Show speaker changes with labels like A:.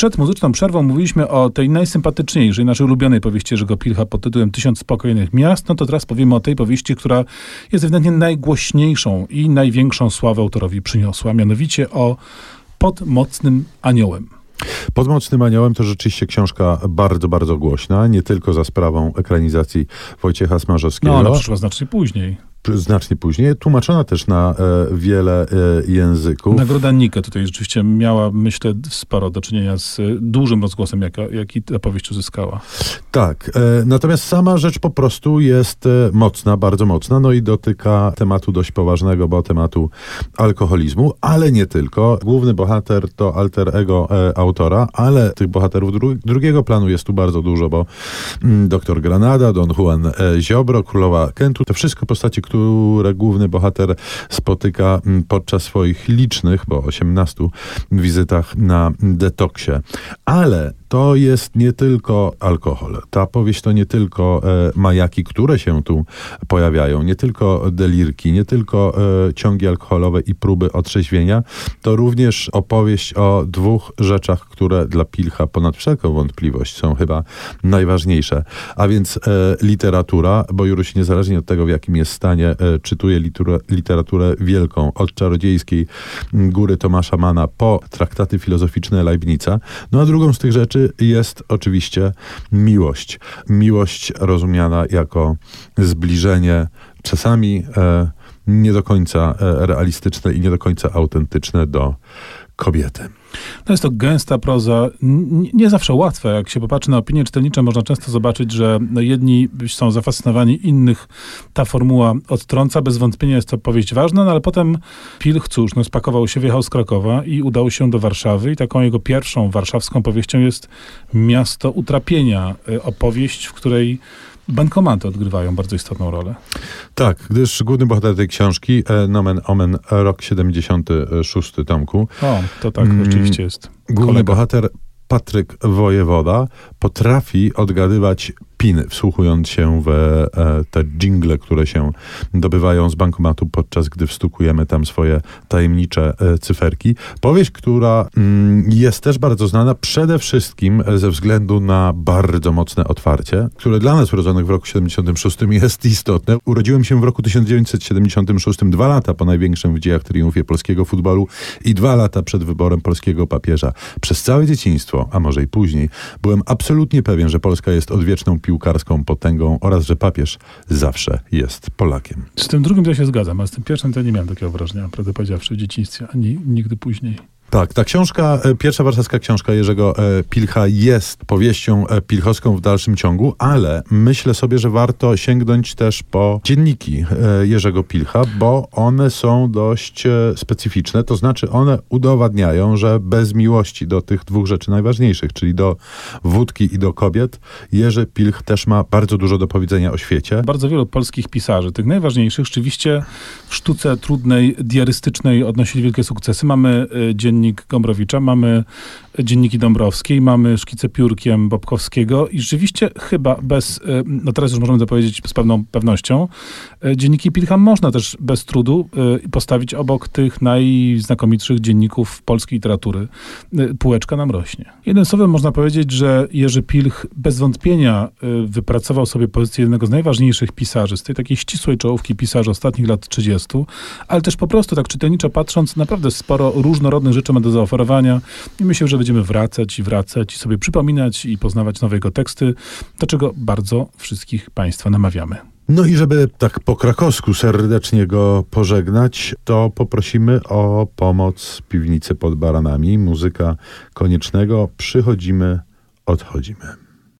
A: Przed muzyczną przerwą mówiliśmy o tej najsympatyczniejszej, naszej ulubionej powieści Jerzego Pilcha pod tytułem Tysiąc Spokojnych Miast. No to teraz powiemy o tej powieści, która jest ewidentnie najgłośniejszą i największą sławę autorowi przyniosła, mianowicie o Pod Mocnym Aniołem.
B: Pod Mocnym Aniołem to rzeczywiście książka bardzo, bardzo głośna, nie tylko za sprawą ekranizacji Wojciecha Smarzowskiego.
A: No, ona przyszła znacznie później
B: znacznie później, tłumaczona też na e, wiele e, języków.
A: Nagroda Nika tutaj rzeczywiście miała, myślę, sporo do czynienia z dużym rozgłosem, jaka, jaki ta powieść uzyskała.
B: Tak, e, natomiast sama rzecz po prostu jest e, mocna, bardzo mocna, no i dotyka tematu dość poważnego, bo tematu alkoholizmu, ale nie tylko. Główny bohater to alter ego e, autora, ale tych bohaterów dru drugiego planu jest tu bardzo dużo, bo mm, doktor Granada, Don Juan e, Ziobro, Królowa Kentu, to wszystko postaci, które główny bohater spotyka mm, podczas swoich licznych, bo 18 wizytach na detoksie. Ale to jest nie tylko alkohol. Ta powieść to nie tylko e, majaki, które się tu pojawiają, nie tylko delirki, nie tylko e, ciągi alkoholowe i próby otrzeźwienia. To również opowieść o dwóch rzeczach, które dla Pilcha ponad wszelką wątpliwość są chyba najważniejsze. A więc e, literatura, bo Juruś niezależnie od tego, w jakim jest stanie, e, czytuje literaturę wielką, od czarodziejskiej góry Tomasza Mana po traktaty filozoficzne Leibnica. No a drugą z tych rzeczy jest oczywiście miłość. Miłość rozumiana jako zbliżenie, czasami e, nie do końca e, realistyczne i nie do końca autentyczne do kobiety.
A: No jest to gęsta proza, nie zawsze łatwe. Jak się popatrzy na opinie czytelnicze, można często zobaczyć, że no jedni są zafascynowani, innych ta formuła odtrąca. Bez wątpienia jest to powieść ważna, no ale potem Pilch, cóż, no spakował się, wjechał z Krakowa i udał się do Warszawy i taką jego pierwszą warszawską powieścią jest Miasto Utrapienia. E, opowieść, w której bankomaty odgrywają bardzo istotną rolę.
B: Tak, gdyż główny bohater tej książki, e, nomen omen, rok 76 Tomku.
A: O, to tak mm, rzeczywiście jest.
B: Główny Kolega. bohater Patryk Wojewoda potrafi odgadywać piny, wsłuchując się w e, te jingle, które się dobywają z bankomatu, podczas gdy wstukujemy tam swoje tajemnicze e, cyferki. Powieść, która mm, jest też bardzo znana przede wszystkim ze względu na bardzo mocne otwarcie, które dla nas urodzonych w roku 76 jest istotne. Urodziłem się w roku 1976, dwa lata po największym w dziejach triumfie polskiego futbolu i dwa lata przed wyborem polskiego papieża. Przez całe dzieciństwo, a może i później, byłem absolutnie pewien, że Polska jest odwieczną piłką piłkarską potęgą oraz że papież zawsze jest Polakiem.
A: Z tym drugim to się zgadzam, a z tym pierwszym to nie miałem takiego wrażenia, prawdę powiedziawszy, w dzieciństwie, ani nigdy później.
B: Tak, ta książka, e, pierwsza warszawska książka Jerzego e, Pilcha jest powieścią e, pilchowską w dalszym ciągu, ale myślę sobie, że warto sięgnąć też po dzienniki Jerzego Pilcha, bo one są dość specyficzne, to znaczy one udowadniają, że bez miłości do tych dwóch rzeczy najważniejszych, czyli do wódki i do kobiet, Jerzy Pilch też ma bardzo dużo do powiedzenia o świecie.
A: Bardzo wielu polskich pisarzy, tych najważniejszych, rzeczywiście w sztuce trudnej, diarystycznej odnosili wielkie sukcesy. Mamy dziennik dziennik Gombrowicza, mamy dzienniki Dąbrowskiej, mamy szkice piórkiem Bobkowskiego i rzeczywiście chyba bez, e, no teraz już możemy to powiedzieć z pewną pewnością, e, dzienniki Pilcha można też bez trudu e, postawić obok tych najznakomitszych dzienników polskiej literatury. Półeczka nam rośnie. Jednym słowem można powiedzieć, że Jerzy Pilch bez wątpienia wypracował sobie pozycję jednego z najważniejszych pisarzy, z tej takiej ścisłej czołówki pisarzy ostatnich lat 30, ale też po prostu tak czytelniczo patrząc, naprawdę sporo różnorodnych rzeczy ma do zaoferowania i myślę, że będziemy wracać i wracać i sobie przypominać i poznawać nowe jego teksty, do czego bardzo wszystkich Państwa namawiamy.
B: No i żeby tak po krakowsku serdecznie go pożegnać, to poprosimy o pomoc piwnicy pod baranami. Muzyka koniecznego. Przychodzimy, odchodzimy.